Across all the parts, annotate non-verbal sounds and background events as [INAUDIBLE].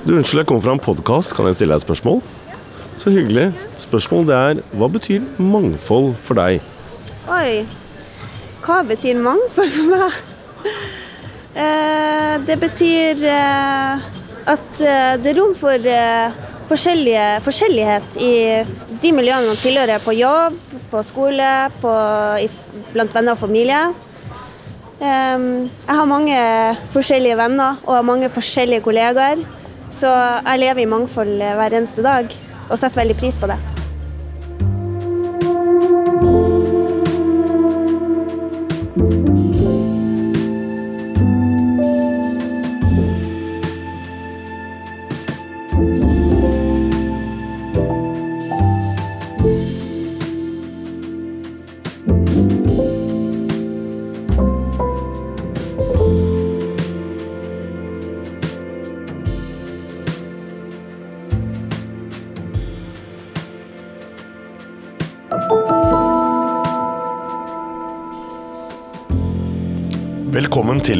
Du, Unnskyld, jeg kommer fra en podkast. Kan jeg stille deg et spørsmål? Så hyggelig. Spørsmålet det er hva betyr mangfold for deg? Oi. Hva betyr mangfold for meg? Eh, det betyr eh, at eh, det er rom for forskjellighet i de miljøene man tilhører på jobb, på skole, på, blant venner og familie. Jeg har mange forskjellige venner og mange forskjellige kollegaer. Så jeg lever i mangfold hver eneste dag og setter veldig pris på det.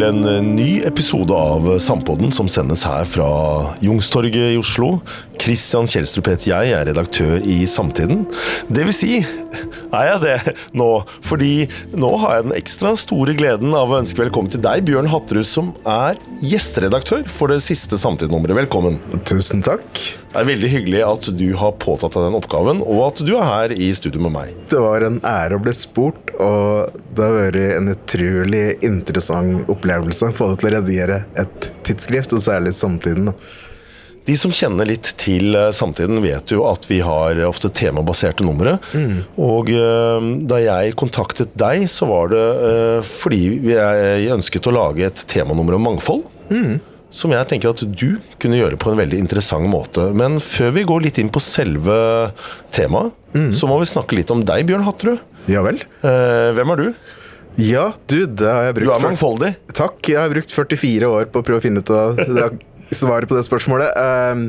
Til en eh, ny episode av Sampodden som sendes her fra Youngstorget i Oslo. Christian Kjelstrup heter jeg, jeg er redaktør i Samtiden. Det vil si, er jeg det nå? Fordi nå har jeg den ekstra store gleden av å ønske velkommen til deg, Bjørn Hatterud, som er gjesteredaktør for det siste Samtid-nummeret. Velkommen. Tusen takk. Det er veldig hyggelig at du har påtatt deg den oppgaven, og at du er her i studio med meg. Det var en ære å bli spurt, og det har vært en utrolig interessant opplevelse å få til å redigere et tidsskrift, og særlig Samtiden. da. De som kjenner litt til eh, samtiden, vet jo at vi har ofte temabaserte numre. Og eh, da jeg kontaktet deg, så var det eh, fordi jeg ønsket å lage et temanummer om mangfold. Som jeg tenker at du kunne gjøre på en veldig interessant måte. Men før vi går litt inn på selve temaet, så må vi snakke litt om deg, Bjørn Hatterud. Ja vel? Eh, hvem er du? Ja, du, det har jeg brukt Du er mangfoldig. Takk. Jeg har brukt 44 år på å prøve å finne ut av svaret på det spørsmålet. Ehm,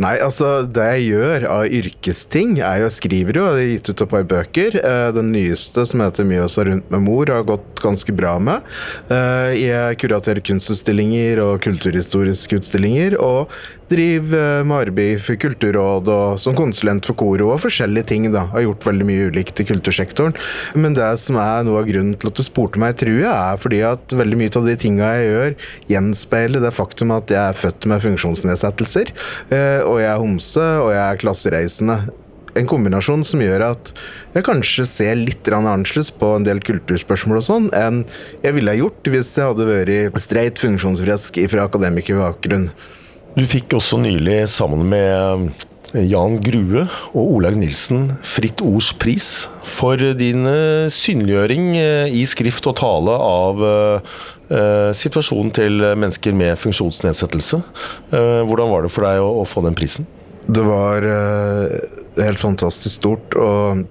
Nei, altså det jeg gjør av yrkesting, er jo jeg skriver jo, jeg har gitt ut et par bøker. Eh, Den nyeste som heter 'Mjøsa rundt med mor' har gått ganske bra med. Eh, Jeg kuraterer kunstutstillinger og kulturhistoriske utstillinger, og driver eh, med arbeid for Kulturråd og som konsulent for Koro og forskjellige ting. da. Har gjort veldig mye ulikt i kultursektoren. Men det som er noe av grunnen til at du spurte meg, tror jeg, er fordi at veldig mye av de tinga jeg gjør, gjenspeiler det faktum at jeg er født med funksjonsnedsettelser. eh, Og jeg er homse, og jeg er klassereisende. En kombinasjon som gjør at jeg kanskje ser litt annerledes på en del kulturspørsmål og sånn enn jeg ville ha gjort hvis jeg hadde vært streit funksjonsfrisk fra akademikerbakgrunn. Du fikk også nylig, sammen med Jan Grue og Olaug Nilsen, Fritt Ords pris for din eh, synliggjøring eh, i skrift og tale av eh, situasjonen til mennesker med funksjonsnedsettelse. Hvordan var det for deg å, få den prisen? Det var helt fantastisk stort, og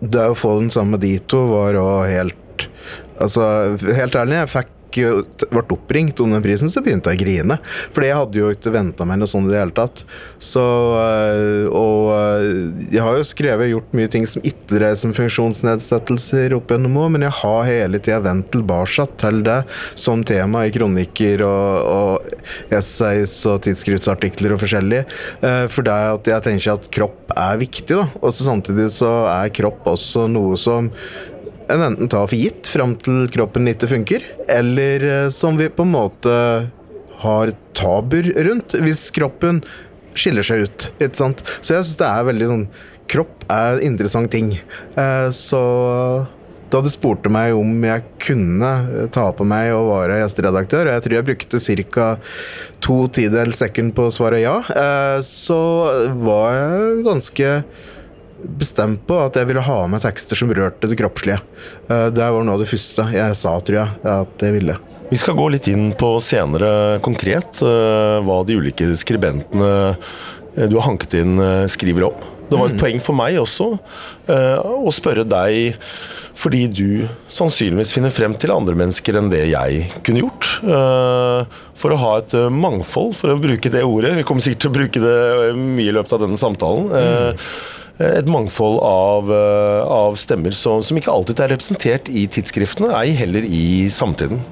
det å få den samme dito var òg helt Altså, helt ærlig, jeg fikk ble oppringt om den prisen, så begynte jeg å grine. For jeg hadde jo ikke venta meg noe sånt i det hele tatt. Så øh, Og øh, jeg har jo skrevet og gjort mye ting som ikke dreier seg om funksjonsnedsettelser opp gjennom år, men jeg har hele tida vendt tilbake til det som tema i kronikker og, og essays og tidsskriftsartikler og forskjellig. Eh, For det at jeg tenker at kropp er viktig, da. Og samtidig så er kropp også noe som en enten tar for gitt fram til kroppen ikke funker, eller eh, som vi på en måte har tabuer rundt hvis kroppen skiller seg ut. Ikke sant? Så jeg syns det er veldig sånn Kropp er en interessant ting. Eh, Så da du spurte meg om jeg kunne ta på meg å være gjesteredaktør, og jeg tror jeg brukte ca. to tidels sekund på å svare ja, eh, så var jeg ganske bestemt på at jeg ville ha med tekster som rørte det kroppslige. Eh, Det var noe av det første jeg sa, tror jeg, at jeg ville. Vi skal gå litt inn på senere konkret eh, hva de ulike skribentene eh, du har hanket inn, skriver om. Det var et poeng for meg også å spørre deg, fordi du sannsynligvis finner frem til andre mennesker enn det jeg kunne gjort. For å ha et mangfold, for å bruke det ordet. Vi kommer sikkert til å bruke det mye i løpet av denne samtalen. eh, et mangfold av, eh, av stemmer som, som, ikke alltid er representert i tidsskriftene, ei heller i samtiden.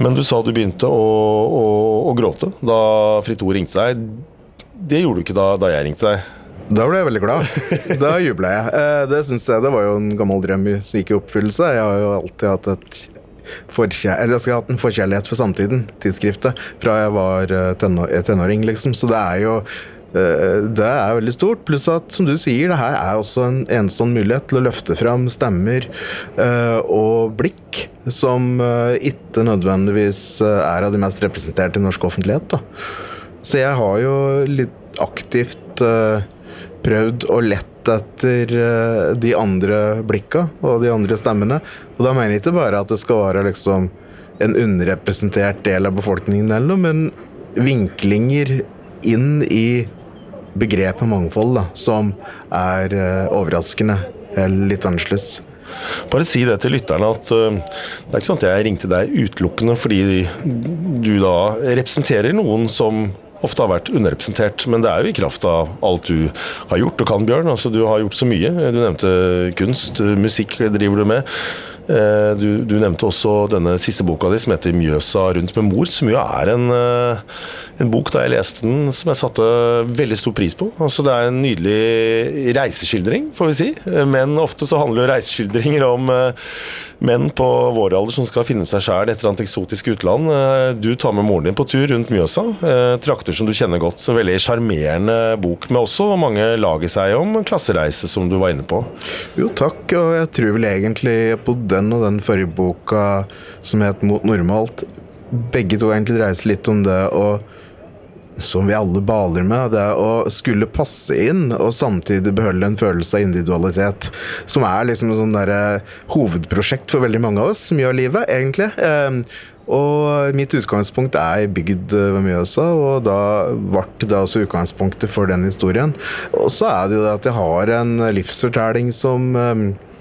Men du sa du begynte å, å, å gråte da Fritt Ord ringte deg. Det gjorde du ikke da, da jeg ringte deg. Da ble jeg veldig glad. Da jubla jeg. Eh, det synes jeg det var jo en gammel drøm som gikk i oppfyllelse. Jeg har jo alltid hatt et eller jeg har hatt en forkjærlighet for samtiden, tidsskriftet, fra jeg var eh, tenåring, liksom. Så det er jo eh, det er veldig stort. Pluss at, som du sier, det her er også en enestående mulighet til å løfte fram stemmer og blikk som ikke nødvendigvis er av de mest representerte i norsk offentlighet. Da. Så jeg har jo litt aktivt prøvd å lette etter eh, de andre blikka og de andre stemmene. Og da mener jeg ikke bare at det skal være liksom en underrepresentert del av befolkningen eller noe, men vinklinger inn i begrepet mangfold da, som er uh, overraskende eller litt annerledes. Bare si det til lytterne at uh, det er ikke sånn at jeg ringte deg utelukkende fordi du da representerer noen som ofte har vært underrepresentert. Men det er jo i kraft av alt du har gjort og kan, Bjørn. Altså, du har gjort så mye. Du nevnte kunst, musikk driver du med. Eh, du, du, nevnte også denne siste boka di som heter 'Mjøsa rundt med mor', som jo er en, eh, en, bok da jeg leste den som jeg satte veldig stor pris på. Altså Det er en nydelig reiseskildring, får vi si. Men ofte så handler jo reiseskildringer om eh, menn på vår alder som skal finne seg sjæl etter annet eksotisk utland. Du tar med moren din på tur rundt Mjøsa. Trakter som du kjenner godt. Så veldig sjarmerende bok med også mange lag i seg om klassereise, som du var inne på. Jo, takk. Og jeg tror vel egentlig på det den og den forrige boka som het Mot normalt, begge to egentlig dreier seg litt om det å som vi alle baler med, det å skulle passe inn og samtidig beholde en følelse av individualitet. Som er liksom et sånn der, hovedprosjekt for veldig mange av oss mye av livet, egentlig. Eh, og mitt utgangspunkt er bygd ved Mjøsa, og da ble det også utgangspunktet for den historien. Og så er det jo det at jeg har en livsfortelling som eh, Eh,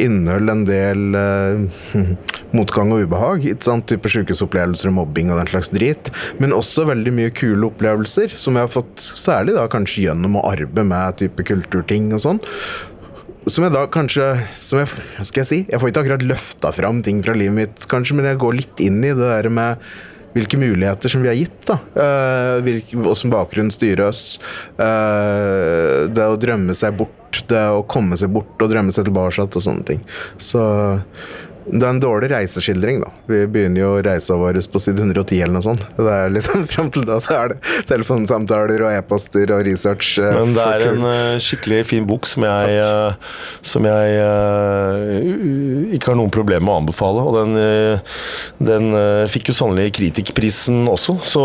inneholder en del uh, [LAUGHS] motgang og ubehag. Ikke sant? Type sykehusopplevelser og mobbing og den slags drit. Men også veldig mye kule opplevelser, som jeg har fått særlig da kanskje gjennom å arbeide med type kulturting og sånn. Som jeg da kanskje som jeg, skal jeg si? Jeg får ikke akkurat løfta fram ting fra livet mitt, kanskje, men jeg går litt inn i det der med hvilke muligheter som vi har gitt. da. Hvilken, Åssen bakgrunn styrer oss. Uh, det å drømme seg bort det å komme seg bort og drømme seg tilbake og sånne ting. Så det er en dårlig reiseskildring, da. Vi begynner jo reisa vår på side 110 eller noe sånt. Det er liksom [LAUGHS] Fram til da så er det telefonsamtaler og e-poster og research. Eh, Men det er en uh, skikkelig fin bok som jeg, uh, som jeg ikke har noen problemer med å anbefale. Og den, den fikk jo sannelig Kritikkprisen også, så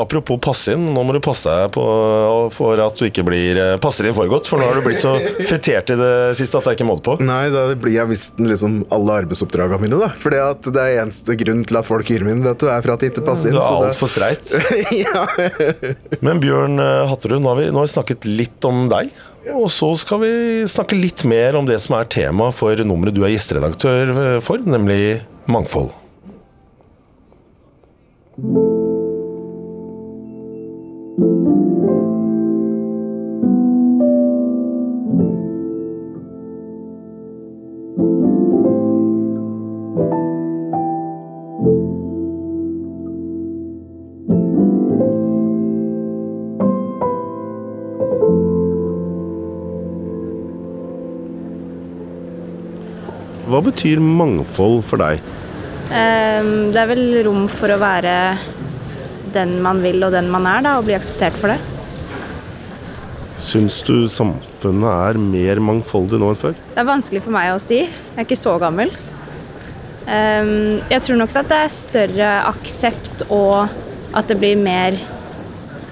apropos passe inn, nå må du passe deg på for at du ikke blir passer inn for godt, for nå har du blitt så [LAUGHS] fetert i det siste at det er ikke måte på. Nei, da blir jeg visst liksom alle arbeidsoppgaver arbeidsoppdragene mine. da Fordi at det er eneste grunn til at folk hyrer min, vet du, er for at de ikke passer inn. Du er altfor streit. [LAUGHS] Men Bjørn eh, Hatterud, nå har, vi, nå har vi snakket litt om deg. Og så skal vi snakke litt mer om det som er tema for nummeret du er gjesteredaktør for, nemlig mangfold. Hva betyr mangfold for deg? Um, det er vel rom for å være den man vil og den man er, da, og bli akseptert for det. Syns du samfunnet er mer mangfoldig nå enn før? Det er vanskelig for meg å si. Jeg er ikke så gammel. Um, jeg tror nok at det er større aksept og at det blir mer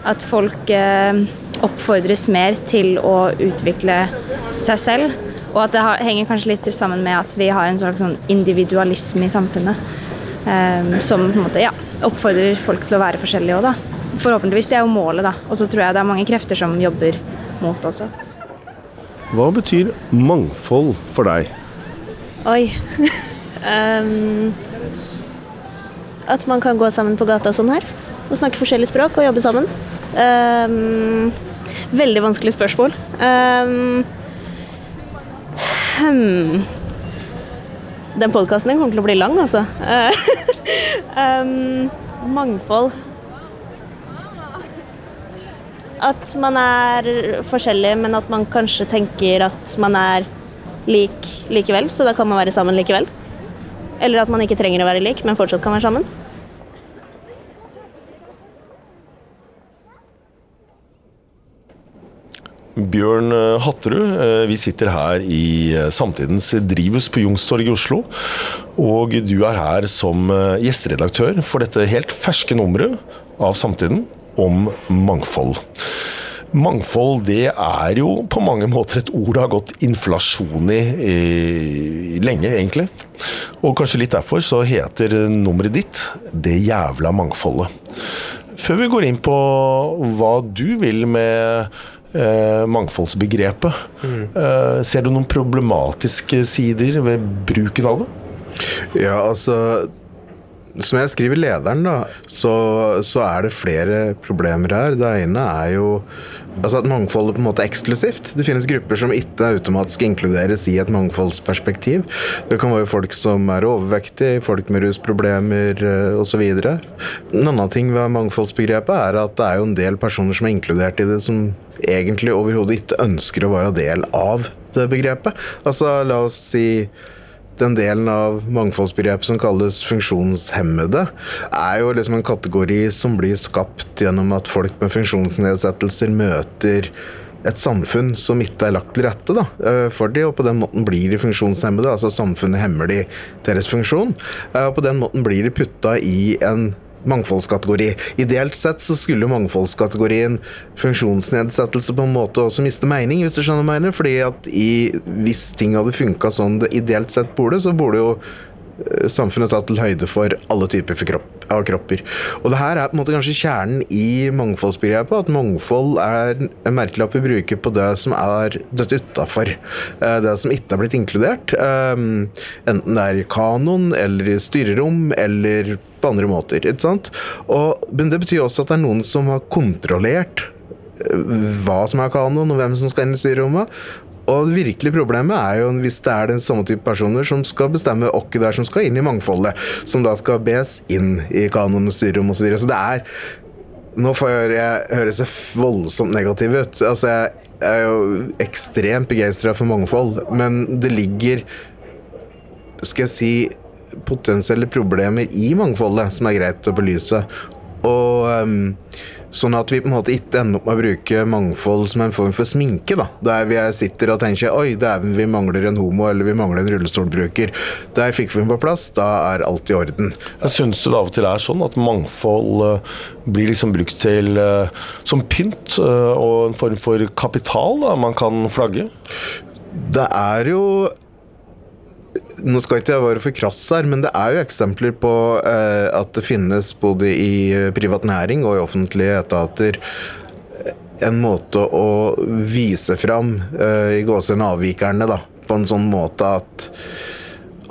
At folk uh, oppfordres mer til å utvikle seg selv. Og at det henger kanskje litt sammen med at vi har en slags sånn individualisme i samfunnet. Um, som på en måte, ja, oppfordrer folk til å være forskjellige òg, da. Forhåpentligvis. Det er jo målet, da. Og så tror jeg det er mange krefter som jobber mot det også. Hva betyr mangfold for deg? Oi. um, [LAUGHS] at man kan gå sammen på gata sånn her og snakke forskjellige språk og jobbe sammen. Um, Veldig vanskelig spørsmål. Um. Den podkasten kommer til å bli lang, altså. [LAUGHS] um, mangfold. At man er forskjellig, men at man kanskje tenker at man er lik likevel, så da kan man være sammen likevel. Eller at man ikke trenger å være lik, men fortsatt kan være sammen. Bjørn eh, Hatterud, eh, vi sitter her i eh, Samtidens drivhus på Youngstorget i Oslo. Og du er her som gjesteredaktør for dette helt ferske nummeret av Samtiden om mangfold. Mangfold det er jo på mange måter et ord det har gått inflasjon i, i lenge, egentlig. Og kanskje litt derfor så heter nummeret ditt 'Det jævla mangfoldet'. Før vi går inn på hva du vil med eh, mangfoldsbegrepet, mm. eh, ser du noen problematiske sider ved bruken av det? Ja, altså som jeg skriver i lederen, da, så, så, er det flere problemer her. Det ene er jo altså at mangfoldet på en måte er eksklusivt. Det finnes grupper som ikke automatisk inkluderes i et mangfoldsperspektiv. Det kan være folk som er overvektige, folk med rusproblemer eh, osv. En annen ting ved mangfoldsbegrepet er at det er jo en del personer som er inkludert i det, som egentlig overhodet ikke ønsker å være del av det begrepet. Altså, la oss si den delen av mangfoldsbegrepet som kalles funksjonshemmede, er jo liksom en kategori som blir skapt gjennom at folk med funksjonsnedsettelser møter et samfunn som ikke er lagt til rette da, eh, for dem, og på den måten blir de funksjonshemmede. Altså samfunnet hemmer de deres funksjon. Eh, og på den måten blir de putta i en mangfoldskategori. Ideelt sett så skulle mangfoldskategorien funksjonsnedsettelse på en måte også miste mening, hvis du skjønner hva jeg mener. Fordi at i, hvis ting hadde funka sånn det ideelt sett burde, så burde jo eh, samfunnet tatt til høyde for alle typer kropp, av kropper. Og det her er på en måte kanskje kjernen i mangfoldsbegrepet. At mangfold er en merkelapp vi bruker på det som er dødt utafor. Eh, det som ikke er blitt inkludert. Eh, enten det er i kanon eller i styrerom eller på andre måter. ikke sant? Og, men det betyr også at det er noen som har kontrollert hva som er kanon, og hvem som skal inn i styrerommet. Og det virkelige problemet er jo hvis det er den samme type personer som skal bestemme hvem det er som skal inn i mangfoldet, som da skal bes inn i kanon og styrerom osv. Så, videre. så det er Nå får jeg høre jeg voldsomt negativ ut. Altså, jeg er jo ekstremt begeistra for mangfold, men det ligger Skal jeg si potensielle problemer i mangfoldet som er greit å belyse. Og um, Sånn at vi på en måte ikke ender opp med å bruke mangfold som en form for sminke. da. Der vi sitter og tenker oi, dæven, vi mangler en homo eller vi mangler en rullestolbruker. Der fikk vi den på plass, da er alt i orden. Jeg Syns du det av og til er sånn at mangfold uh, blir liksom brukt til uh, som pynt uh, og en form for kapital da man kan flagge? Det er jo nå skal ikke jeg være for krass her, men det er jo eksempler på eh, at det finnes både i eh, privat næring og i offentlige etater eh, en måte å vise fram eh, i gåsehudene avvikerne da, på en sånn måte at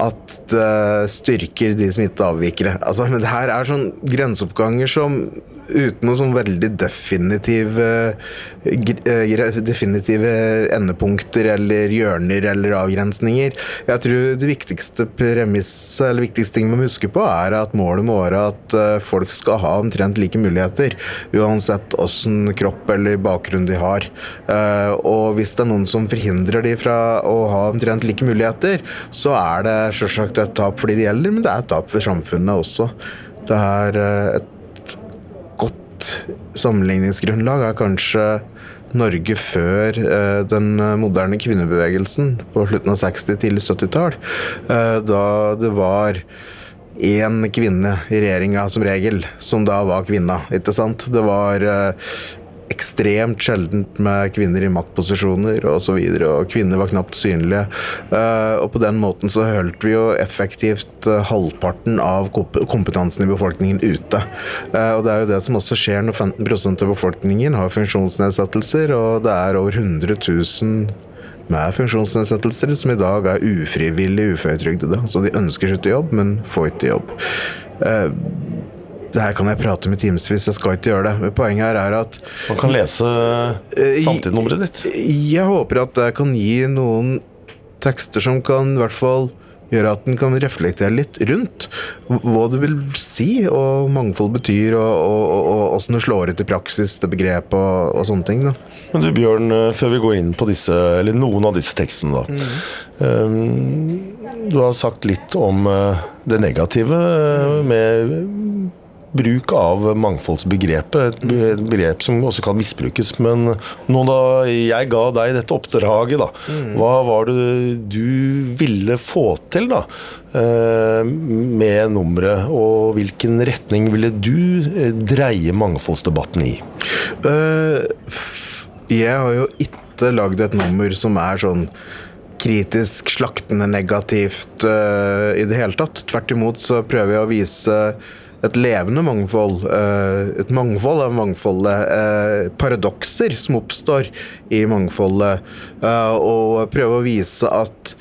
at det styrker de som avvikere. Altså, men det her er sånn grenseoppganger som uten noen sånn veldig definitive, eh, definitive endepunkter eller hjørner eller avgrensninger. Jeg tror det viktigste premisset, eller viktigste ting vi må huske på, er at målet må være at eh, folk skal ha omtrent like muligheter, uansett åssen kropp eller bakgrunn de har. Eh, og hvis det er noen som forhindrer de fra å ha omtrent like muligheter, så er det selvsagt et tap for de det gjelder, men det er et tap for samfunnet også. Det er et sammenligningsgrunnlag er kanskje Norge før eh, den moderne kvinnebevegelsen på slutten av 60-, til 70-tall. Eh, da det var én kvinne i regjeringa som regel, som da var kvinna. ikke sant? Det var eh, ekstremt sjeldent med kvinner i maktposisjoner osv. Og, så og kvinner var knapt synlige. Uh, og på den måten så holdt vi jo effektivt uh, halvparten av kompetansen i befolkningen ute. Uh, og det er jo det som også skjer når 15% av befolkningen har funksjonsnedsettelser, og det er over 100 000 med funksjonsnedsettelser som i dag er ufrivillig uføretrygdede. Så de ønsker seg til jobb, men får ikke jobb. Det her kan jeg prate med timevis, jeg skal ikke gjøre det. Poenget her er at Man kan lese Eh, samtidsnummeret ditt. jeg håper at jeg kan gi noen tekster som kan i hvert fall gjøre at den kan reflektere litt rundt hva det vil si, og mangfold betyr, og, åssen det slår ut i praksis, det begrepet og, og sånne ting. da. Men du Bjørn, eh, før vi går inn på disse, eller noen av disse tekstene, da. Um, du har sagt litt om eh, det negative med bruk av mangfoldsbegrepet. Et begrep som også kan misbrukes. Men nå da jeg ga deg dette oppdraget, da. Hva var det du ville få til, da? eh, Med nummeret, og hvilken retning ville du eh, dreie mangfoldsdebatten i? Eh, jeg har jo ikke lagd et nummer som er sånn kritisk, slaktende, negativt i det hele tatt. Tvert imot så prøver jeg å vise et levende mangfold. eh, et mangfold av mangfoldet. eh, paradokser som oppstår i mangfoldet. eh, og prøve å vise at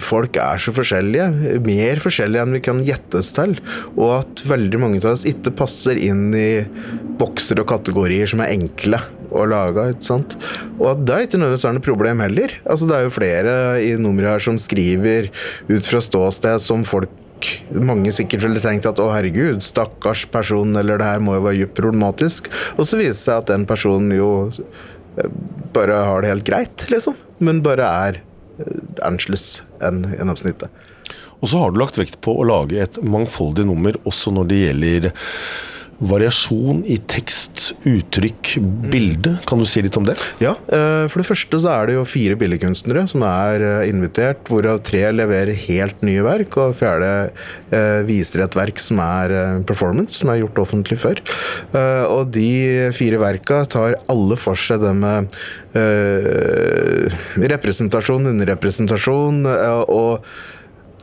folk er så forskjellige, mer forskjellige enn vi kan gjettes til, og at veldig mange av oss ikke passer inn i bokser og kategorier som er enkle å lage. ikke sant? Og at det er ikke nødvendigvis er noe problem heller. Altså Det er jo flere i nummeret her som skriver ut fra ståsted som folk mange sikkert ville tenkt at å herregud, stakkars person, eller det her må jo være dypt problematisk. Og så viser det seg at den personen jo eh, bare har det helt greit, liksom. Men bare er eh, annerledes enn gjennomsnittet. Og så har du lagt vekt på å lage et mangfoldig nummer også når det gjelder variasjon i tekst, uttrykk, bilde. Kan du si litt om det? Ja, eh, for det første så er det jo fire billedkunstnere som er eh, invitert, hvorav tre leverer helt nye verk, og fjerde eh, viser et verk som er performance, som er gjort offentlig før. Og de fire verka tar alle for seg det med representasjon, underrepresentasjon og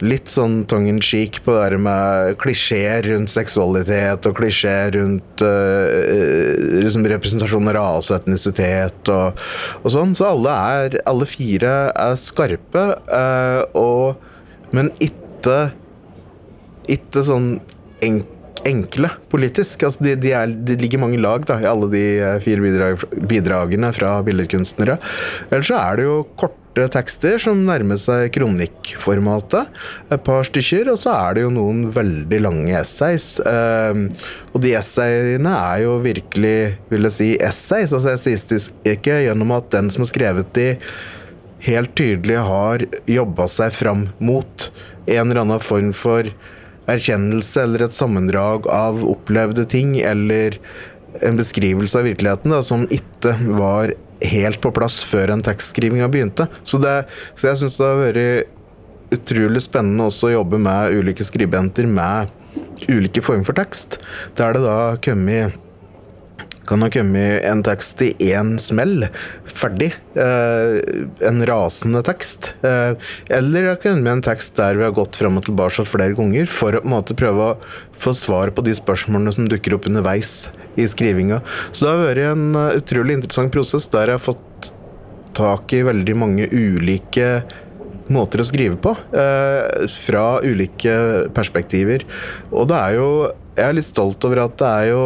litt sånn tongue in cheek på det der med klisjeer rundt seksualitet og klisjeer rundt uh, liksom representasjon av rase og etnisitet og, og sånn. Så alle, er, alle fire er skarpe, uh, og, men ikke ikke sånn enk, enkle politisk. Altså de, de, de ligger mange lag da, i alle de eh, fire bidrag, bidragene fra billedkunstnere. Ellers så er det jo korte tekster som nærmer seg kronikkformatet. Et par stykker. Og så er det jo noen veldig lange essays. Eh, og de essayene er jo virkelig, vil jeg si, essays. Altså essayistiske gjennom at den som har skrevet de, helt tydelig har jobba seg fram mot en eller annen form for erkjennelse eller et sammendrag av opplevde ting, eller en beskrivelse av virkeligheten da, som ikke var helt på plass før en tekstskrivinga begynte. Så, det, så jeg syns det har vært utrolig spennende også å jobbe med ulike skribenter med ulike former for tekst. Der det da har kommet kan ha kommet en tekst i én smell, ferdig. Eh, en rasende tekst. Eh, eller det kan komme en tekst der vi har gått fram og tilbake flere ganger for å på en måte prøve å få svar på de spørsmålene som dukker opp underveis i skrivinga. Så det har vært en eh, utrolig interessant prosess der jeg har fått tak i veldig mange ulike måter å skrive på. Eh, fra ulike perspektiver. Og det er jo Jeg er litt stolt over at det er jo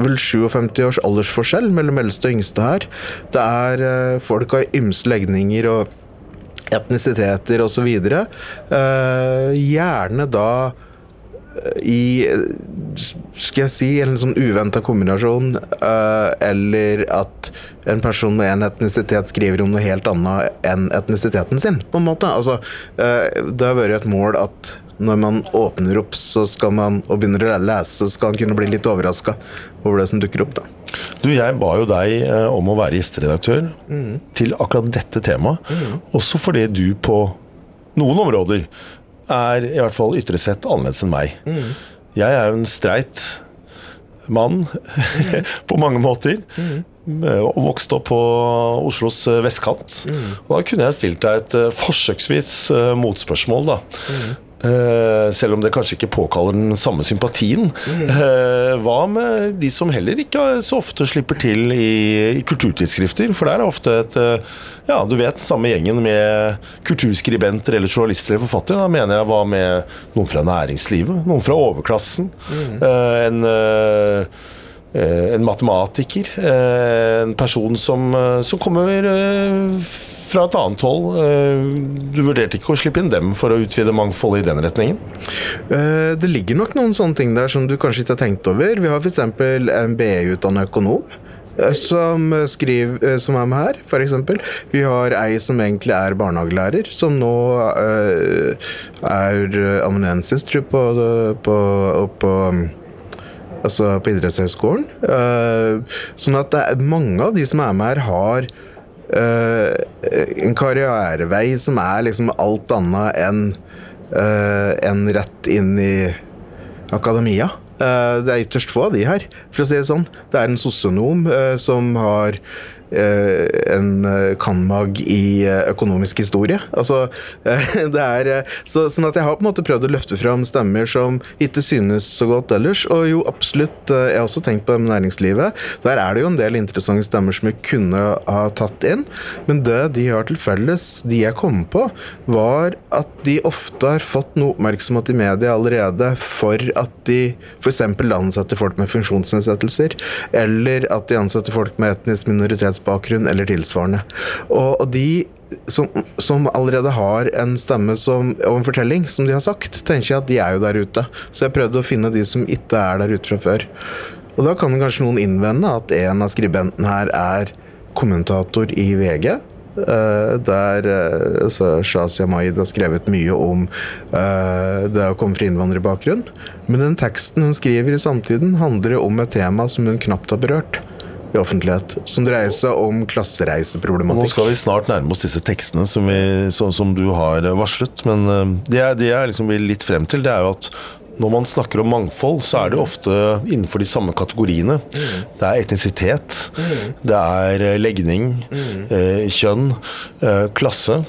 vel 57 års aldersforskjell mellom eldste og yngste her. Det er eh, folk av ymse legninger og etnisiteter osv. Uh, gjerne da eh, i skal jeg si en sånn uventa kombinasjon, eh, eller at en person med en etnisitet skriver om noe helt annet enn etnisiteten sin, på en måte. Altså, eh, det har vært et mål at når man åpner opp så skal man, og begynner å lese, så skal man kunne bli litt overraska over det som dukker opp. da. Du, jeg ba jo deg eh, om å være gjesteredaktør til akkurat dette temaet. Også fordi du på noen områder er i hvert fall ytre sett annerledes enn meg. Jeg er jo en streit mann [LAUGHS] på mange måter. Mm. Og vokste opp på Oslos eh, vestkant. Og da kunne jeg stilt deg et eh, forsøksvis eh, motspørsmål, da. Eh, selv om det kanskje ikke påkaller den samme sympatien. Uh, hva med de som heller ikke så ofte slipper til i, i kulturtidsskrifter? For der er ofte et uh, Ja, du vet, samme gjengen med kulturskribenter eller journalister eller forfattere. Da mener jeg hva med noen fra næringslivet? Noen fra overklassen? Eh, en en matematiker. En person som, som kommer fra et annet hold. Eh, Du vurderte ikke å slippe inn dem for å utvide mangfoldet i den retningen? Eh, Det ligger nok noen sånne ting der som du kanskje ikke har tenkt over. Vi har f.eks. en BI-utdanna økonom. eh, Som, skriver, som er med her, f.eks. Vi har ei som egentlig er barnehagelærer, som nå er amanuensis, tror jeg, på, på, på Altså på idrettshøyskolen. Sånn at mange av de som er med her, har en karrierevei som er liksom alt annet enn uh, enn rett inn i akademia. Uh, det er ytterst få av de her, for å si det sånn. Det er en sosionom uh, som har eh, en eh, cand.mag i eh, økonomisk historie. Altså, eh, [LAUGHS] det er eh, så, Sånn at jeg har på en måte prøvd å løfte fram stemmer som ikke synes så godt ellers. Og jo, absolutt, eh, jeg har også tenkt på næringslivet. Der er det jo en del interessante stemmer som vi kunne ha tatt inn. Men det de har til felles, de jeg kom på, var at de ofte har fått noe oppmerksomhet i media allerede for at de f.eks. ansetter folk med funksjonsnedsettelser, eller at de ansetter folk med etnisk minoritetsbakgrunn eller tilsvarende. Og, og de som, som allerede har en stemme som, og en fortelling som de har sagt, tenker jeg at de er jo der ute. Så jeg prøvde å finne de som ikke er der ute fra før. Og da kan kanskje noen innvende at en av skribentene her er kommentator i VG. eh, der uh, altså Shazia Maid har skrevet mye om eh, det å komme fra innvandrerbakgrunn. Men den teksten hun skriver i samtiden, handler om et tema som hun knapt har berørt i offentlighet. Som dreier seg om klassereiseproblematikk. Nå skal vi snart nærme oss disse tekstene som, vi, så, som du har varslet. Men eh, det, jeg- det jeg liksom vil litt frem til, det er jo at når man snakker om mangfold, så er det ofte innenfor de samme kategoriene. Det er etnisitet, det er eh, legning, eh, kjønn, eh, klasse.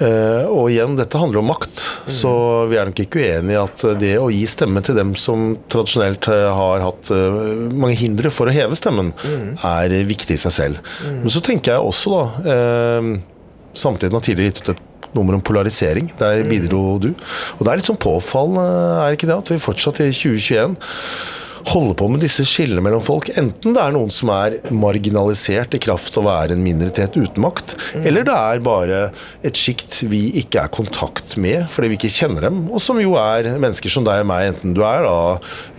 Eh, og igjen, dette handler om makt, så vi er nok ikke uenig i at det å gi stemme til dem som tradisjonelt eh, har hatt eh, mange hindre for å heve stemmen, er eh, viktig i seg selv. Men så tenker jeg også, da Samtidig har tidligere gitt ut et nummer om polarisering. Der bidro du. Og det er litt sånn påfallende, er ikke det, at vi fortsatt i 2021 holder på med disse skillene mellom folk. Enten det er noen som er marginalisert i kraft av å være en minoritet uten makt, eller det er bare et sjikt vi ikke er i kontakt med fordi vi ikke kjenner dem, og som jo er mennesker som deg og meg, enten du er da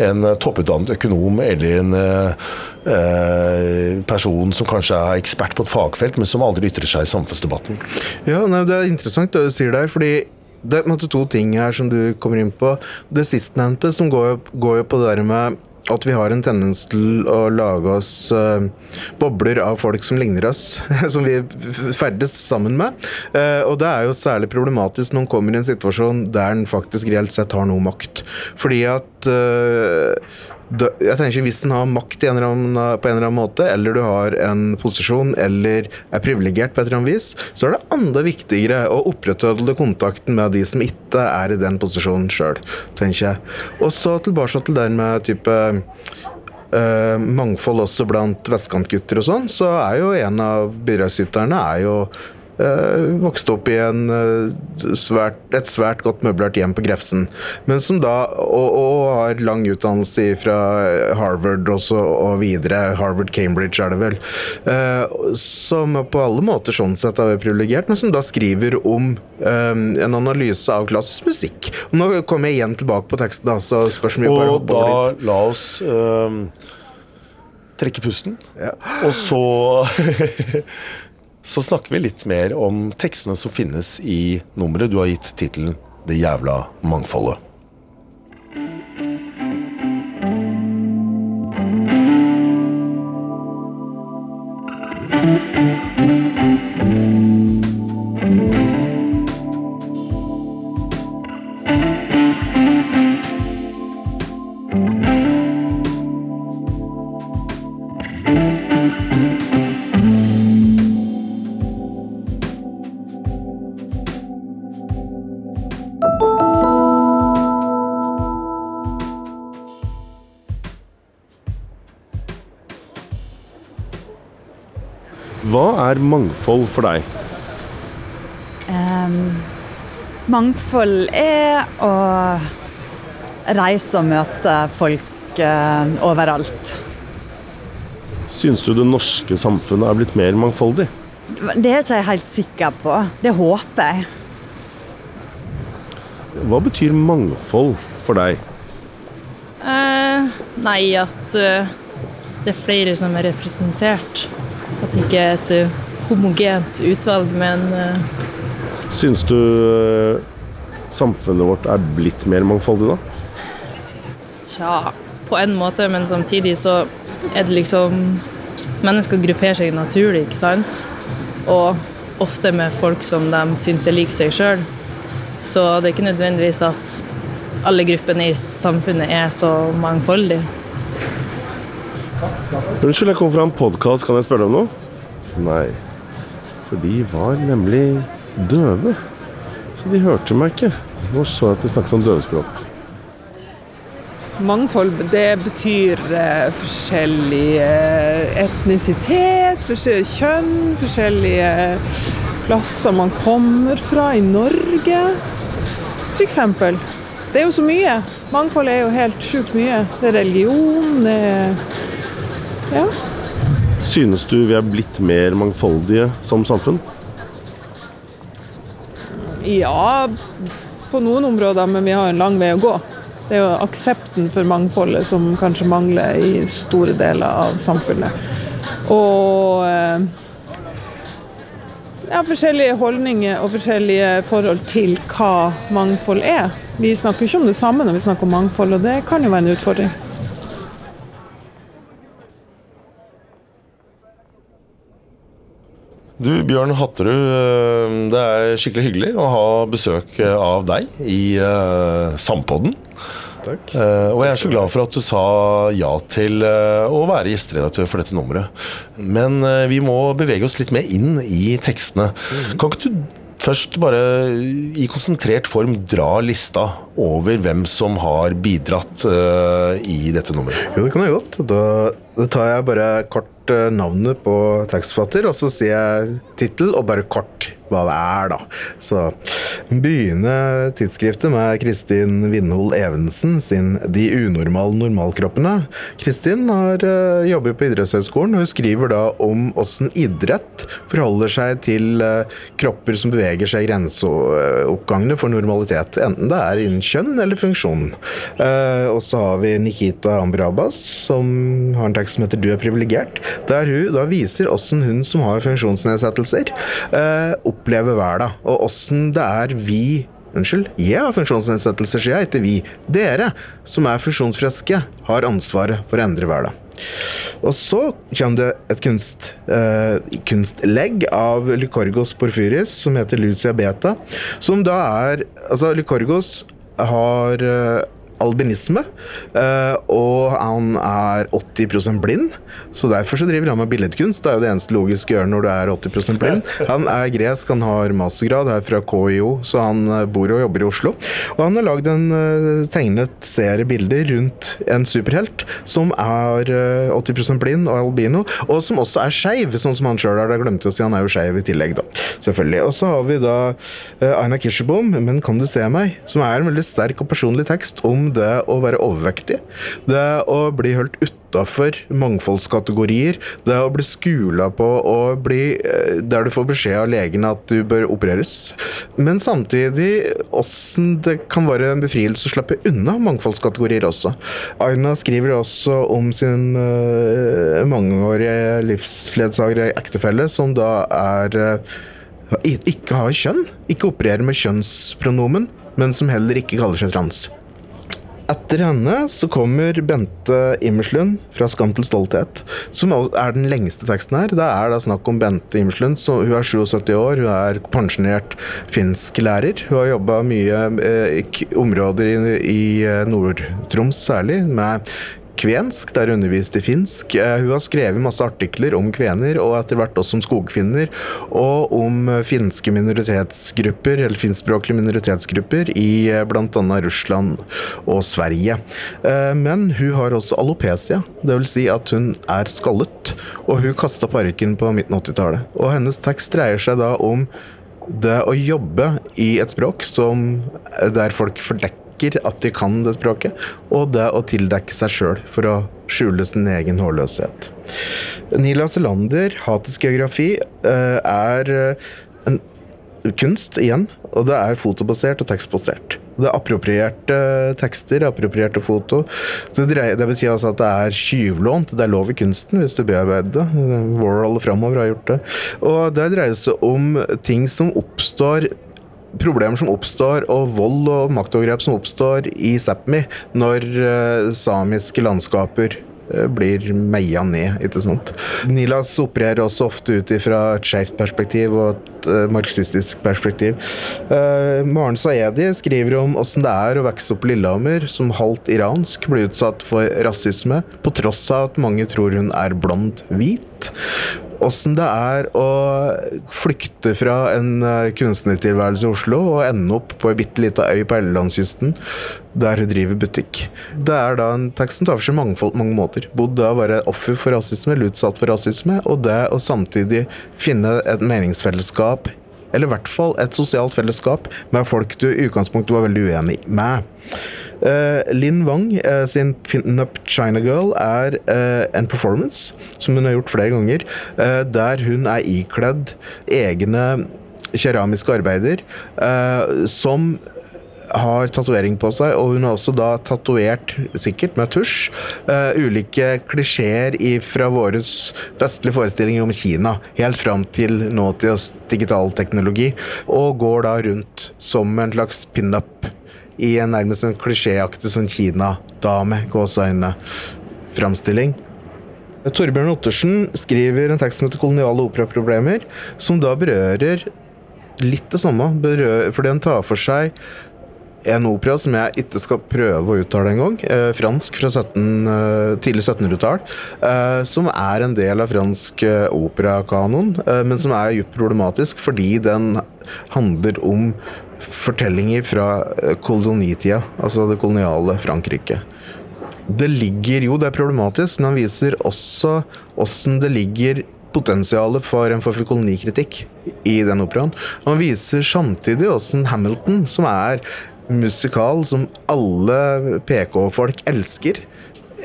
en topputdannet økonom eller en eh, eh, person som kanskje er ekspert på et fagfelt, men som aldri ytrer seg i samfunnsdebatten. Ja, nei, Det er interessant det du sier der, fordi det er to ting her som du kommer inn på. Det sistnevnte som går, jo- går jo på det der med at vi har en tendens til å lage oss uh, bobler av folk som ligner oss, [LAUGHS] som vi ferdes sammen med. Uh, og det er jo særlig problematisk når en kommer i en situasjon der en faktisk reelt sett har noe makt. Fordi at da, jeg tenker Hvis en har makt en annen, på en eller annen måte, eller du har en posisjon, eller er privilegert på et eller annet vis, så er det enda viktigere å opprettholde kontakten med de som ikke er i den posisjonen sjøl, tenker jeg. Og så tilbake til det med type Uh, mangfold også blant vestkantgutter og sånn, så er jo en av bidragsyterne er jo eh, vokst opp i en, eh, svært, et svært godt møblert hjem på Grefsen, men som da og, og har lang utdannelse fra Harvard også, og videre. Harvard, Cambridge er det vel. Eh, som på alle måter sånn sett er privilegert, men som da skriver om en analyse av klassisk musikk. Og nå kommer jeg igjen tilbake på teksten, da, så spørs om vi bare Og hopper over da litt. la oss øhm, trekke pusten, Ja. og så [LAUGHS] Så snakker vi litt mer om tekstene som finnes i nummeret du har gitt tittelen 'Det jævla mangfoldet'. Mangfold for deg? Um, mangfold er å reise og møte folk uh, overalt. Syns du det norske samfunnet er blitt mer mangfoldig? Det er ikke jeg helt sikker på. Det håper jeg. Hva betyr mangfold for deg? Eh, nei, at uh, det er flere som er representert. At det ikke er et eh, homogent utvalg, men eh, Syns du eh, samfunnet vårt er blitt mer mangfoldig da? tja, på en måte, men samtidig så er det liksom Mennesker grupperer seg naturlig, ikke sant? Og ofte med folk som de syns er lik seg sjøl. Så det er ikke nødvendigvis at alle gruppene i samfunnet er så mangfoldige. Unnskyld, jeg kom fra en podkast. Kan jeg spørre deg om noe? Nei. For de var nemlig døve. Så de hørte meg ikke. Og så at de snakket om døvespråk. Mangfold det betyr eh, forskjellig eh, etnisitet, forskjellig kjønn, forskjellige plasser man kommer fra i Norge. Eksempel. Det er jo så mye. Mangfold er jo helt sjukt mye. Det er religion, det er Ja. Synes du vi er blitt mer mangfoldige som samfunn? Ja, på noen områder, men vi har en lang vei å gå. Det er jo aksepten for mangfoldet som kanskje mangler i store deler av samfunnet. Og eh, ja, forskjellige holdninger og forskjellige forhold til hva mangfold er. Vi snakker ikke om det samme når vi snakker om mangfold, og det kan jo være en utfordring. Du, Bjørn Hatterud, eh, det er skikkelig hyggelig å ha besøk eh, av deg i uh, Sampodden. Takk. Uh, og jeg er så glad for at du sa ja til uh, å være gjesteredaktør for dette nummeret. Men vi må bevege oss litt mer inn i tekstene. Kan ikke du først bare i konsentrert form dra lista over hvem som har bidratt uh, i dette nummeret? Jo, det kan jeg godt. Da, da tar jeg bare kort uh, navnet på tekstforfatter, og så sier jeg tittel og bare kort hva det er, da. Så begynner tidsskriftet med Kristin Vindhol Evensen sin 'De unormale normalkroppene'. Kristin har uh, jobber på idrettshøgskolen, og hun skriver da om åssen idrett forholder seg til eh, kropper som beveger seg i grenseoppgangene for normalitet, enten det er innen kjønn eller funksjon. Eh, og så har vi Nikita Ambrabas, som har en tekst som heter 'Du er privilegert', der hun da viser åssen hun som har funksjonsnedsettelser, eh, opplever hverdag, og åssen det er vi Unnskyld, jeg har funksjonsnedsettelser, sier jeg, ikke vi. Dere, som er funksjonsfriske, har ansvaret for å endre hverdag. Og så kommer det et kunst, eh, kunstlegg av Lykorgos Porfyris som heter Lucia Beta, som da er Altså, Lykorgos har eh, albinisme, eh, og han er 80% blind. Så derfor så driver han med billedkunst. Det er jo det eneste logiske å gjøre når du er 80% blind. Han er gresk, han har mastergrad er fra KIO, så han eh, bor og jobber i Oslo. Og han har lagd en eh, tegnet serie bilder rundt en superhelt som er eh, 80% blind og albino, og som også er skeiv, sånn som han sjøl er. Jeg glemte å si han er jo skeiv i tillegg, da. Selvfølgelig. Og så har vi da Aina Kirsebom, 'Men kan du se meg?', som er en veldig sterk og personlig tekst om det å være overvektig. Det å bli holdt utafor mangfoldskategorier. Det å bli skula på og bli eh, Der du får beskjed av legen at du bør opereres. Men samtidig åssen det kan være en befrielse å slippe unna mangfoldskategorier også. Aina skriver også om sin uh, mangeårige livsledsager ektefelle, som da er uh, ikke har kjønn, ikke opererer med kjønnspronomen, men som heller ikke kaller seg trans. Etter henne så kommer Bente Immerslund fra 'Skam til stolthet', som er den lengste teksten her. Det er da snakk om Bente Immerslund. Hun er 77 år, hun er pensjonert finsklærer. Hun har jobba mye eh, i områder i, i eh, Nord-Troms særlig, med kvensk, der hun underviste finsk. Eh, Hun har skrevet masse artikler om kvener, og etter hvert også om skogfinner, og om finske minoritetsgrupper, eller finskspråklige minoritetsgrupper i eh, bl.a. Russland og Sverige. Eh, Men hun har også alopecia, dvs. Si at hun er skallet, og hun kasta parykken på midten av 80-tallet. Og hennes tekst dreier seg da om det å jobbe i et språk som, der folk fordekker at de kan det språket, og det å tildekke seg sjøl for å skjule sin egen hårløshet. Nila Selander, 'Hatets geografi, eh, er eh, en kunst igjen, og det er fotobasert og tekstbasert. Det er approprierte tekster, approprierte foto. Det, dreier, det betyr altså at det er tyvlånt. Det er lov i kunsten hvis du bearbeider det. Warhol framover har gjort det. Og det dreier seg om ting som oppstår Problemer som oppstår, og vold og maktovergrep som oppstår i Sápmi når eh, samiske landskaper eh, blir meia ned, ikke sant. Nilas opererer også ofte ut ifra et skjevt perspektiv og et eh, marxistisk perspektiv. Uh, Maren Saedi skriver om åssen det er å vokse opp Lillehammer som halvt iransk, bli utsatt for rasisme, på tross av at mange tror hun er blond hvit. Åssen det er å flykte fra en eh, kunstnertilværelse i Oslo og ende opp på ei bitte lita øy på Ellelandskysten der hun driver butikk. Det er da en tekst som tar for seg mangfold på mange måter. Bodd da å være offer for rasisme, eller utsatt for rasisme, og det å samtidig finne et meningsfellesskap eller i hvert fall et sosialt fellesskap med folk du i utgangspunktet var veldig uenig med. Uh, Linn Wang uh, sin Pin-Up China Girl er uh, en performance som hun har gjort flere ganger, der hun er ikledd egne keramiske arbeider som har tatovering på seg, og hun har også da tatovert, sikkert med tusj, uh, ulike klisjeer fra våre vestlige forestillinger om Kina, helt fram til nåtidas digital teknologi, og går da rundt som en slags pin-up i en nærmest en klisjéaktig sånn Kina-dame, gåseøyne, framstilling. Torbjørn Ottersen skriver en tekst som heter 'Koloniale operaproblemer', som da berører litt det samme, berører, fordi den tar for seg en opera som jeg ikke skal prøve å uttale engang. Eh, fransk fra 17, eh, tidlig 1700-tall. Eh, som er en del av fransk eh, operakanon, eh, men som er dypt problematisk fordi den handler om fortellinger fra eh, kolonitida, altså det koloniale Frankrike. Det ligger jo, det er problematisk, men han viser også åssen det ligger potensialet for en form for kolonikritikk i den operaen. Han viser samtidig åssen Hamilton, som er musikal som alle PK-folk elsker.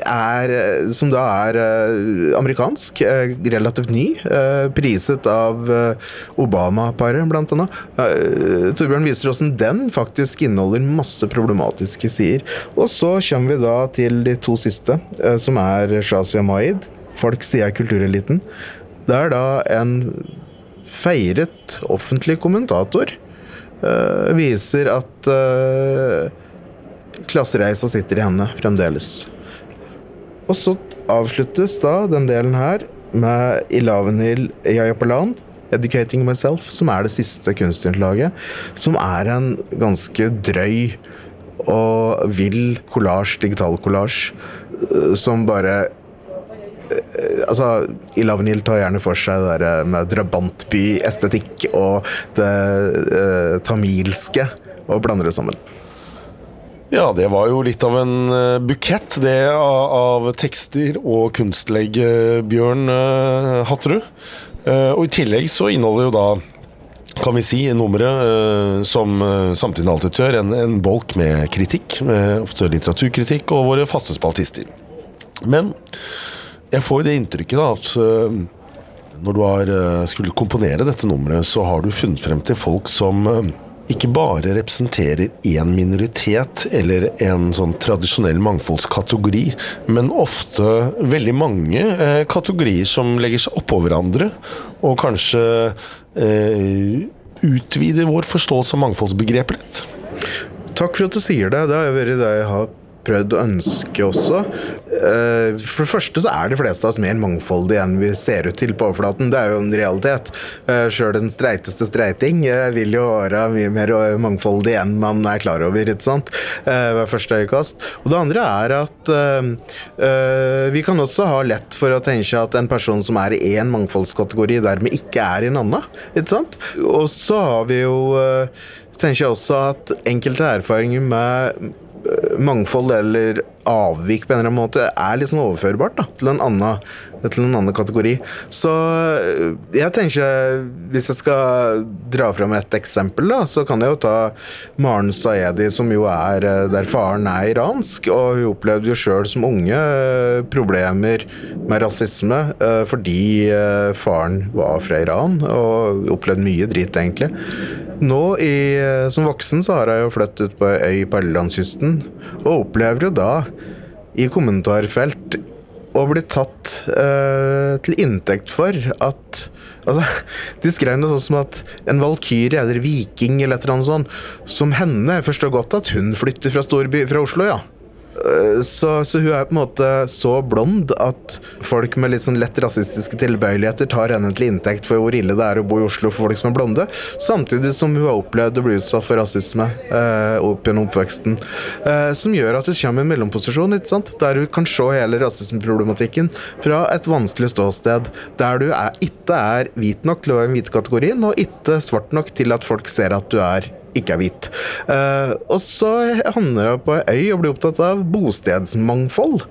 Er, som da er eh, amerikansk, eh, relativt ny. eh, Priset av eh, Obama-paret. Eh, Torbjørn viser hvordan den faktisk inneholder masse problematiske sider. Og så kommer vi da til de to siste, eh, som er Shazia Maid. Folk sier kultureliten. Det er da en feiret offentlig kommentator eh, viser at klassereisa sitter i henne fremdeles. Og så avsluttes da den delen her med Ilavenil Yayapalan, 'Educating Myself', som er det siste kunstinnslaget. Som er en ganske drøy og vill kollasj, digital kollasj, eh, som bare eh, Altså, Ilavenil tar gjerne for seg det der med drabantby-estetikk og det eh, tamilske, og blander det sammen. Ja, det var jo litt av en eh, bukett, det, av, tekster og kunstlegg, eh, Bjørn eh, Hatterud. Eh, og i tillegg så inneholder jo da kan vi si nummeret, som samtidig alltid gjør, en, en bolk med kritikk. Med ofte litteraturkritikk og våre faste spaltister. Men jeg får jo det inntrykket da at når du har skulle komponere dette nummeret, så har du funnet frem til folk som ikke bare representerer én minoritet eller en sånn tradisjonell mangfoldskategori, men ofte veldig mange eh, kategorier som legger seg oppå hverandre, og kanskje eh, utvider vår forståelse av mangfoldsbegrepet litt. Takk for at du sier det. Det har vært det jeg har prøvd å ønske også. Eh, For det første så er de fleste av oss mer mangfoldige enn vi ser ut til på overflaten. Det er jo en realitet. Sjøl den streiteste streiting eh, vil jo være mye mer mangfoldig enn man er klar over, ikke sant? Eh, ved første øyekast. Og det andre er at eh, eh, vi kan også ha lett for å tenke at en person som er i én mangfoldskategori, dermed ikke er i en annen. Ikke sant? Og så har vi jo eh, tenker jeg også at enkelte erfaringer med eh, mangfold eller avvik på en eller annen måte er litt sånn overførbart da, til, en annen, til en annen kategori. Så eh, jeg tenker, hvis jeg skal dra fram et eksempel, da, så kan jeg jo ta Maren Saedi, som jo er eh, der faren er iransk. Og hun opplevde jo sjøl som unge eh, problemer med rasisme fordi faren var fra Iran, og opplevde mye drit, egentlig. Nå i, som voksen så har jeg jo flyttet ut på ei øy på Ellelandskysten, og opplever jo da i kommentarfelt og bli tatt uh, til inntekt for at Altså, [LAUGHS] de skrev noe sånt som at en valkyrie eller viking eller et eller annet sånt, som henne forstår godt at hun flytter fra storby fra Oslo, ja. Eh, Så, så hun er på en måte så blond at folk med litt sånn lett rasistiske tilbøyeligheter tar henne til inntekt for hvor ille det er å bo i Oslo for folk som er blonde, samtidig som hun har opplevd å bli utsatt for rasisme eh, opp gjennom oppveksten. Eh, som gjør at hun kommer i en mellomposisjon, ikke sant? der hun kan se hele rasismeproblematikken fra et vanskelig ståsted, der du er, ikke er hvit nok til å være hvite kategorien og ikke svart nok til at folk ser at du er ikke er hvit. Eh, og så havner hun på ei øy og blir opptatt av bostedsmangfold.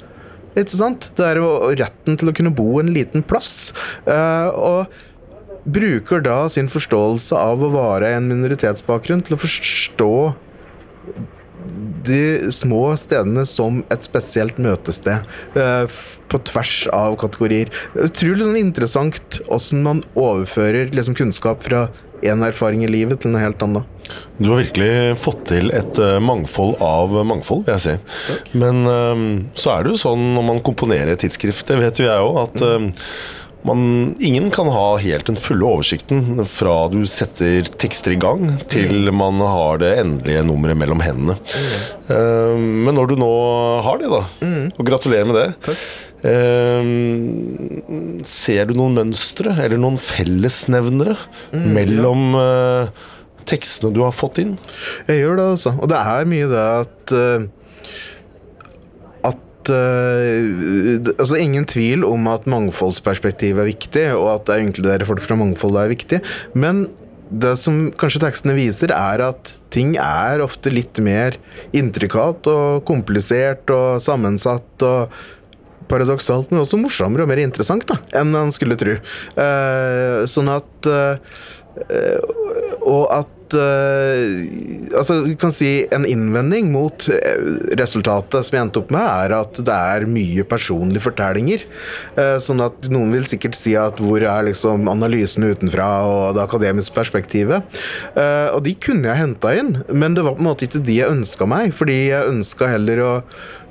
Ikke sant? Det er jo retten til å kunne bo en liten plass. eh, og bruker da sin forståelse av å være en minoritetsbakgrunn til å forstå de små stedene som et spesielt møtested eh, på tvers av kategorier. Utrolig sånn interessant hvordan man overfører liksom, kunnskap fra én erfaring i livet til noe helt annet. Du har virkelig fått til et eh, mangfold av mangfold, vil jeg si. Men eh, så er det jo sånn når man komponerer et tidsskrift, det vet jo jeg òg, at eh, man, ingen kan ha helt den fulle oversikten fra du setter tekster i gang, til man har det endelige nummeret mellom hendene. Eh, men når du nå har det, da, og gratulerer med det eh, Ser du noen mønstre, eller noen fellesnevnere, mellom eh, tekstene du har fått inn? Jeg gjør det, altså. Og det er mye det at eh, At eh, Altså, ingen tvil om at mangfoldsperspektivet er viktig, og at det å inkludere folk fra mangfold er viktig. Men det som kanskje tekstene viser, er at ting er ofte litt mer intrikat og komplisert og sammensatt og paradoksalt, men også morsommere og mer interessant da, enn man skulle tro. Uh, sånn at uh, Og at eh, Altså, du kan si en innvending mot resultatet som jeg endte opp med, er at det er mye personlige fortellinger. Sånn at noen vil sikkert si at hvor er liksom analysene utenfra og det akademiske perspektivet? Og de kunne jeg henta inn, men det var på en måte ikke de jeg ønska meg, fordi jeg ønska heller å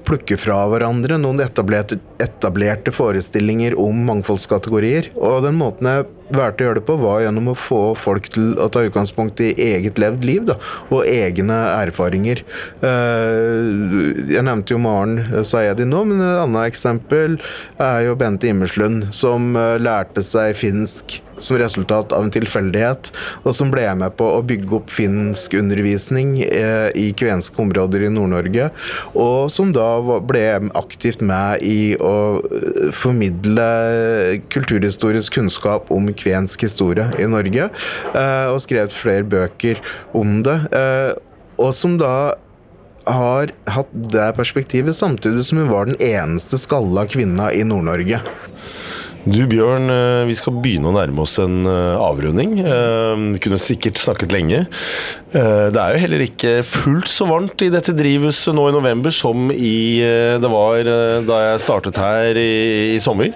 plukke fra hverandre noen etablerte, etablerte forestillinger om mangfoldskategorier. Og den måten jeg valgte å gjøre det på, var gjennom å få folk til å ta utgangspunkt i eget levd liv da, og egne erfaringer. Eh, Jeg nevnte jo Maren Sayedi nå, men et annet eksempel er jo Bente Immerslund, som eh, lærte seg finsk som resultat av en tilfeldighet, og som ble med på å bygge opp finsk undervisning eh, i kvenske områder i Nord-Norge, og som da ble aktivt med i å formidle kulturhistorisk kunnskap om kvensk historie i Norge, eh, og skrevet flere bøker om det, eh, og som da har hatt det perspektivet, samtidig som hun var den eneste skalla kvinna i Nord-Norge. Du Bjørn, eh, vi skal begynne å nærme oss en avrunding. Vi kunne sikkert snakket lenge. Det er jo heller ikke fullt så varmt i dette drivhuset nå i november som i, det var da jeg startet her i, i sommer.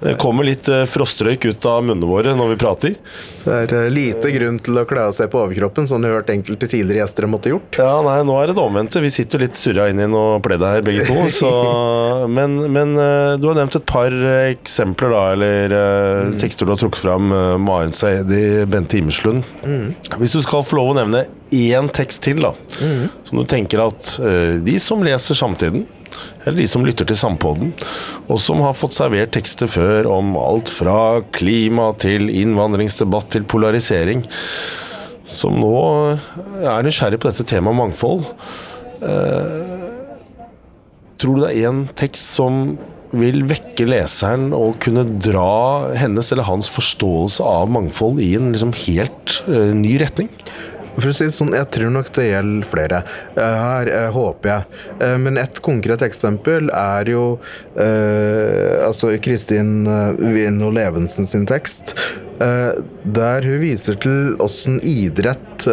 Det kommer litt eh, frostrøyk ut av munnene våre når vi prater. Det er eh, lite grunn til å kle av seg på overkroppen, som du har hørt enkelte tidligere gjester har måttet gjort. Ja, nei, nå er det det omvendte. Vi sitter jo litt surra inn i noe pledd her, begge to. Så, [LAUGHS] men, men eh, du har nevnt et par eksempler, da, eller mm. tekster du har trukket fram. Maren Saedi, Bente Imslund. Hvis du skal få lov å nevne én tekst til, da, som du tenker at de som leser Samtiden, eller de som lytter til Sampodden, og som har fått servert tekster før om alt fra klima til innvandringsdebatt til polarisering, som nå er nysgjerrig på dette temaet mangfold. Eh, tror du det er én tekst som vil vekke leseren og kunne dra hennes eller hans forståelse av mangfold i en liksom helt eh, ny retning? For å si det sånn, Jeg tror nok det gjelder flere. Eh, Her eh, håper jeg. Eh, Men et konkret eksempel er jo eh, altså Kristin Vinno Levensen sin tekst. der hun viser til åssen idrett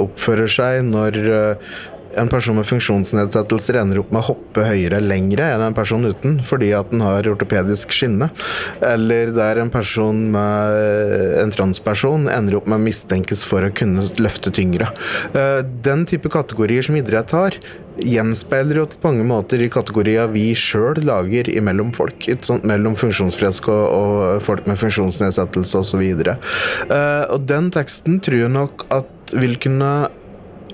oppfører seg når en person med funksjonsnedsettelser ender opp med å hoppe høyere lengre enn en person uten, fordi at den har ortopedisk skinne. Eller der en person med en transperson ender opp med å mistenkes for å kunne løfte tyngre. Eh, Den type kategorier som idrett har, gjenspeiler jo på mange måter i kategorier vi sjøl lager imellom folk. Sant? Mellom funksjonsfriske og, og folk med funksjonsnedsettelse osv. Uh, og den teksten tror jeg nok at vil kunne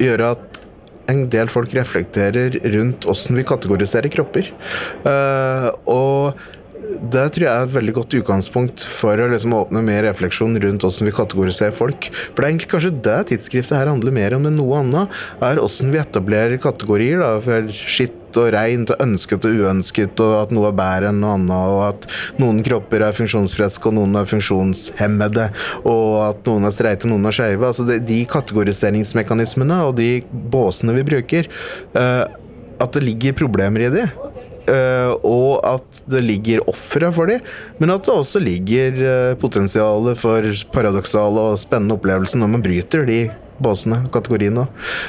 gjøre at en del folk reflekterer rundt åssen vi kategoriserer kropper. Eh, og det tror jeg er et veldig godt utgangspunkt for å liksom åpne mer refleksjon rundt hvordan vi kategoriserer folk. For det er egentlig kanskje det tidsskriftet her handler mer om enn noe annet. Er Hvordan vi etablerer kategorier da, for skitt og reint og ønsket og uønsket, og at noe er bedre enn noe annet, og at noen kropper er funksjonsfriske og noen er funksjonshemmede, og at noen er streite og noen er skeive. Altså de, de kategoriseringsmekanismene og de båsene vi bruker, uh, at det ligger problemer i de. Eh, og at det ligger ofre for dem, men at det også ligger uh, potensialet for paradoksale og spennende opplevelser når man bryter de båsene, kategoriene.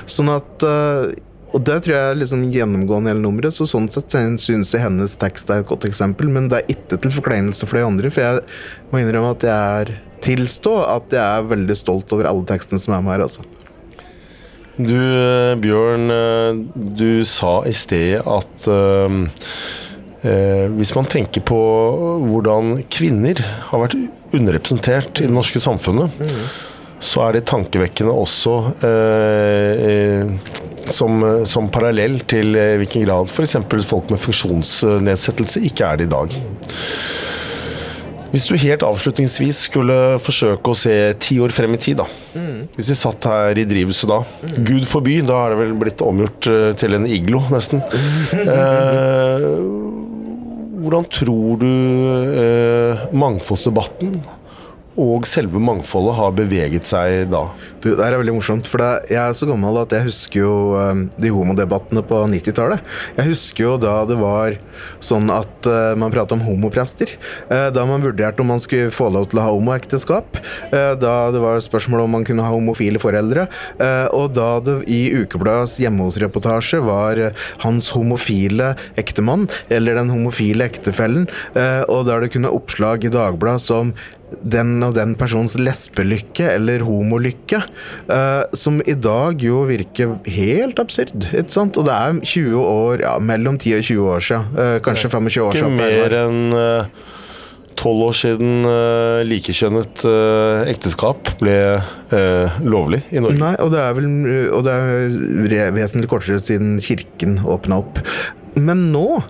Sånn at eh, og det tror jeg er liksom gjennomgående hele nummeret, så sånn sett syns jeg hennes tekst er et godt eksempel, men det er ikke til forkleinelse for de andre, for jeg må innrømme at jeg er tilstå at jeg er veldig stolt over alle tekstene som er med her, altså. Du, eh, Bjørn, eh, du sa i sted at eh, eh, hvis man tenker på hvordan kvinner har vært underrepresentert i det norske samfunnet, så er det tankevekkende også eh, som, som parallell til hvilken grad f.eks. folk med funksjonsnedsettelse ikke er det i dag. Hvis du helt avslutningsvis skulle forsøke å se ti år frem i tid, da. Hvis vi satt her i drivhuset da. Gud forby, da er det vel blitt omgjort eh, til en iglo, nesten. [LAUGHS] Eh, hvordan tror du eh, mangfoldsdebatten og selve mangfoldet har beveget seg da? Du, det er veldig morsomt, for jeg er så gammel at jeg husker jo um, de homodebattene på 90-tallet. Jeg husker jo da det var sånn at uh, man pratet om homoprester. Uh, da man vurderte om man skulle få lov til å ha homoekteskap. Da det var spørsmål om man kunne ha homofile foreldre. Og da det i Ukebladets hjemme hos-reportasje var hans homofile ektemann, eller den homofile ektefellen, og der det kunne oppslag i Dagbladet som den og den persons lesbelykke eller homolykke, uh, som i dag jo virker helt absurd. Ikke sant? Og det er 20 år, ja, mellom 10 og 20 år siden. Uh, kanskje 25 år siden. Ikke mer enn tolv år siden uh, likekjønnet uh, ekteskap ble uh, lovlig i Norge. Nei, og det er vel Og det er vesentlig kortere siden kirken åpna opp. Men nå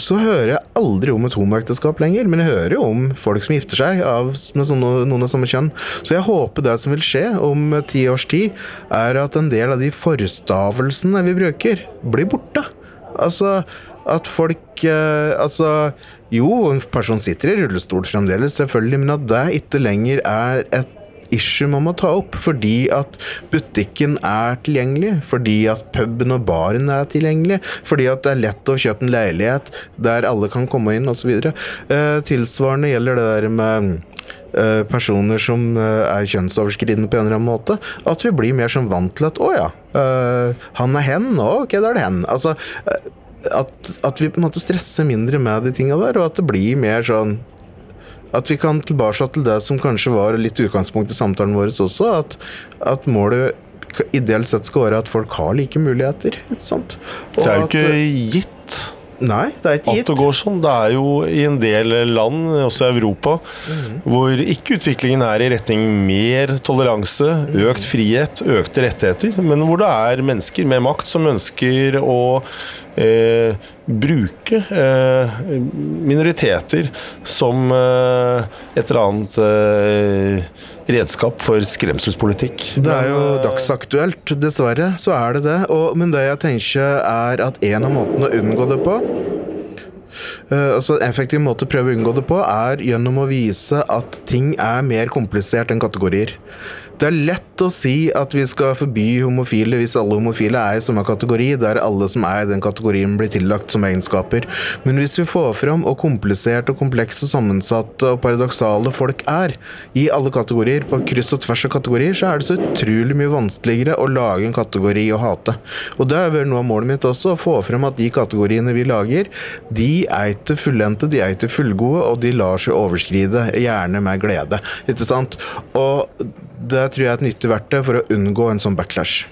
så hører jeg aldri om et homoekteskap lenger, men jeg hører jo om folk som gifter seg av, med sånne, noen av samme kjønn. Så jeg håper det som vil skje om ti års tid, er at en del av de forstavelsene vi bruker, blir borte. Altså at folk eh, Altså jo, en person sitter i rullestol fremdeles, selvfølgelig, men at det ikke lenger er et issue man må ta opp, fordi at butikken er tilgjengelig, fordi at puben og baren er tilgjengelig, fordi at det er lett å kjøpe en leilighet der alle kan komme inn, osv. Eh, tilsvarende gjelder det der med eh, personer som eh, er kjønnsoverskridende på en eller annen måte. At vi blir mer sånn vant til at å ja, eh, han er hen, ok, da er det hen. Altså, at, at vi på en måte stresser mindre med de tinga der, og at det blir mer sånn At vi kan tilbake til det som kanskje var litt utgangspunkt i samtalen vår også, at, at målet ideelt sett skal være at folk har like muligheter. Ikke sant? Og Det er jo at- ikke gitt Nei, det er ikke at gitt. det går sånn. Det er jo i en del land, også i Europa, hvor ikke utviklingen er i retning mer toleranse, økt frihet, økte rettigheter, men hvor det er mennesker med makt som ønsker å eh, bruke eh, minoriteter som eh, et eller annet eh, redskap for skremselspolitikk. Det er jo dagsaktuelt, dessverre. Så er det det. Og, men det jeg tenker er at en av måtene å unngå det på Uh, altså effektiv måte å prøve å unngå det på, er gjennom å vise at ting er mer komplisert enn kategorier. Det er lett å si at vi skal forby homofile hvis alle homofile er i samme kategori, der alle som er i den kategorien blir tillagt som egenskaper. Men hvis vi får fram hvor komplisert og komplekse og sammensatte og paradoksale folk er i alle kategorier, på kryss og tvers av kategorier, så er det så utrolig mye vanskeligere å lage en kategori å hate. Og det er vel noe av målet mitt også, å få frem at de kategoriene vi lager, de er ikke fullendte, de er ikke fullgode, og de lar seg overskride, gjerne med glede. Ikke sant? Og det tror jeg er et nyttig verktøy for å unngå en sånn backlash.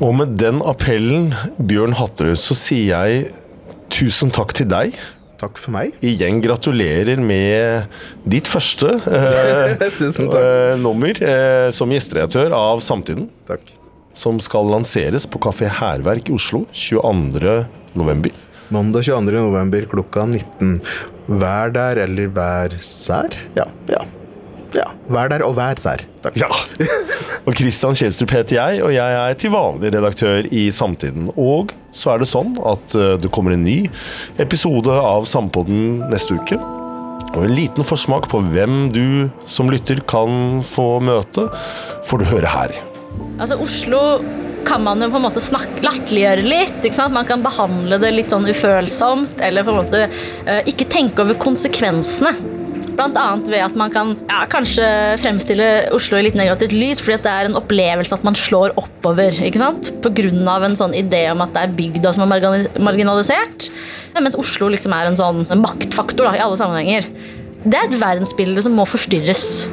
Og med den appellen, Bjørn Hatterud, så sier jeg tusen takk til deg. Takk for meg. Igjen gratulerer med ditt første eh, [LAUGHS] eh, nummer eh, som gjesteredaktør av Samtiden. Takk. Som skal lanseres på Kafé Hærverk i Oslo 22. november. Mandag 22. november klokka 19. Vær der eller vær sær? Ja. Vær der og vær sær. Takk. Ja. [LAUGHS] Og Christian Kjelstrup heter jeg, og jeg er til vanlig redaktør i Samtiden. Og så er det sånn at eh, det kommer en ny episode av Sampodden neste uke. Og en liten forsmak på hvem du som lytter kan få møte, får du høre her. Altså Oslo kan man jo på en måte snakke, latterliggjøre litt. Ikke sant? Man kan behandle det litt sånn ufølsomt, eller på en måte eh, ikke tenke over konsekvensene. Annet ved at man kan ja, kanskje fremstille Oslo i litt negativt lys, fordi det er en opplevelse at man slår oppover. ikke sant? Av en sånn idé om at det er bygda som er marginalisert. Mens Oslo liksom er en sånn maktfaktor da, i alle sammenhenger. Det er et verdensbilde som må forstyrres.